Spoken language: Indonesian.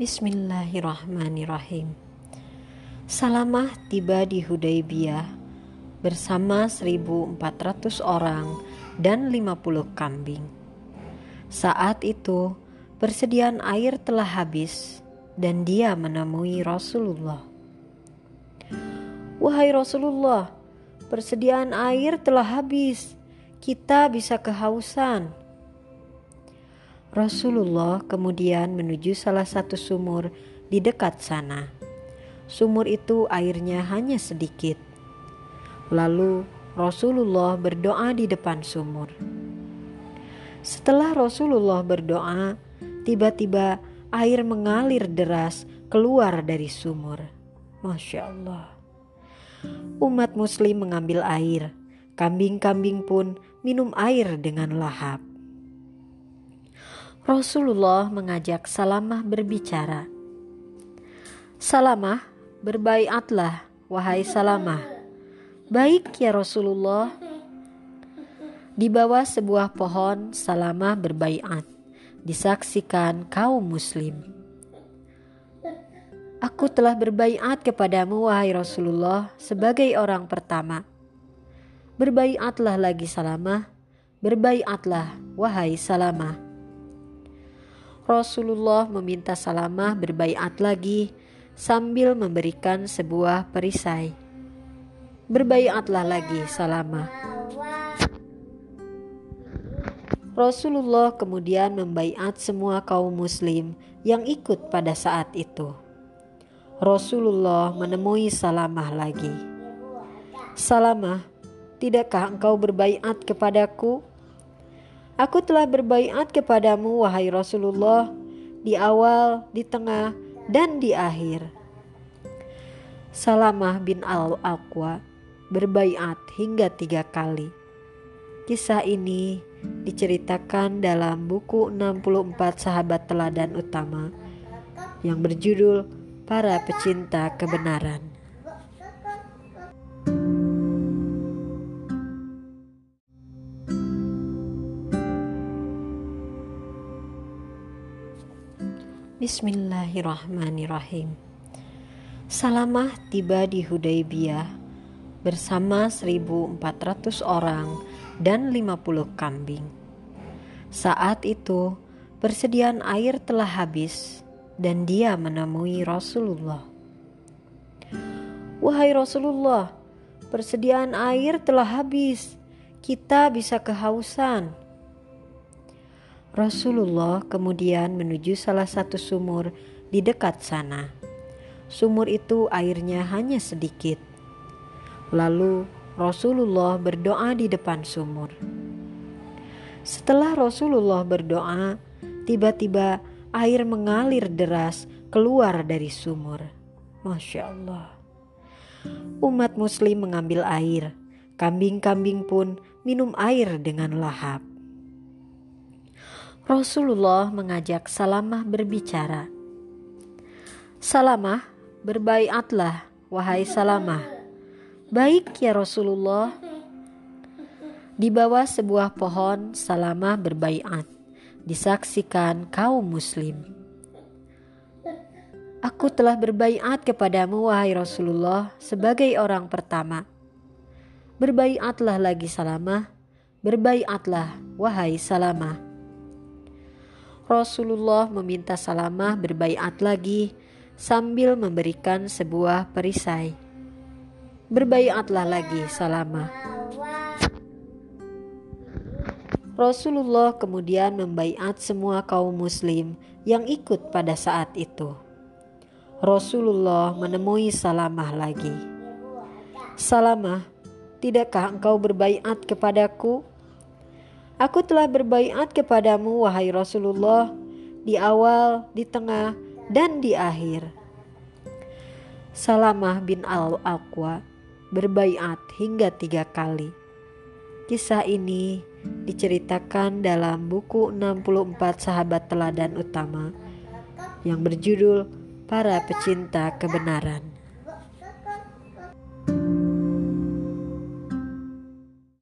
Bismillahirrahmanirrahim. Salamah tiba di Hudaybiyah bersama 1400 orang dan 50 kambing. Saat itu persediaan air telah habis dan dia menemui Rasulullah. Wahai Rasulullah, persediaan air telah habis. Kita bisa kehausan Rasulullah kemudian menuju salah satu sumur di dekat sana. Sumur itu airnya hanya sedikit. Lalu Rasulullah berdoa di depan sumur. Setelah Rasulullah berdoa, tiba-tiba air mengalir deras keluar dari sumur. Masya Allah. Umat Muslim mengambil air, kambing-kambing pun minum air dengan lahap. Rasulullah mengajak Salamah berbicara. Salamah, berbaiatlah, wahai Salamah. Baik ya Rasulullah. Di bawah sebuah pohon, Salamah berbaiat. Disaksikan kaum muslim. Aku telah berbaiat kepadamu wahai Rasulullah sebagai orang pertama. Berbaiatlah lagi Salamah, berbaiatlah wahai Salamah. Rasulullah meminta Salamah berbaiat lagi sambil memberikan sebuah perisai. Berbaiatlah lagi Salamah. Rasulullah kemudian membaiat semua kaum muslim yang ikut pada saat itu. Rasulullah menemui Salamah lagi. Salamah, tidakkah engkau berbaiat kepadaku? Aku telah berbaiat kepadamu wahai Rasulullah di awal, di tengah, dan di akhir. Salamah bin Al-Aqwa berbaiat hingga tiga kali. Kisah ini diceritakan dalam buku 64 sahabat teladan utama yang berjudul Para Pecinta Kebenaran. Bismillahirrahmanirrahim. Salamah tiba di Hudaybiyah bersama 1400 orang dan 50 kambing. Saat itu persediaan air telah habis dan dia menemui Rasulullah. Wahai Rasulullah, persediaan air telah habis. Kita bisa kehausan Rasulullah kemudian menuju salah satu sumur di dekat sana. Sumur itu airnya hanya sedikit. Lalu Rasulullah berdoa di depan sumur. Setelah Rasulullah berdoa, tiba-tiba air mengalir deras keluar dari sumur. Masya Allah. Umat Muslim mengambil air, kambing-kambing pun minum air dengan lahap. Rasulullah mengajak Salamah berbicara. Salamah, berbaiatlah, wahai Salamah. Baik ya Rasulullah. Di bawah sebuah pohon, Salamah berbaiat. Disaksikan kaum muslim. Aku telah berbaiat kepadamu wahai Rasulullah sebagai orang pertama. Berbaiatlah lagi Salamah, berbaiatlah wahai Salamah. Rasulullah meminta Salamah berbaiat lagi sambil memberikan sebuah perisai. Berbaiatlah lagi Salamah. Rasulullah kemudian membaiat semua kaum muslim yang ikut pada saat itu. Rasulullah menemui Salamah lagi. Salamah, tidakkah engkau berbaiat kepadaku? Aku telah berbaiat kepadamu wahai Rasulullah di awal, di tengah, dan di akhir. Salamah bin Al-Aqwa berbaiat hingga tiga kali. Kisah ini diceritakan dalam buku 64 sahabat teladan utama yang berjudul Para Pecinta Kebenaran.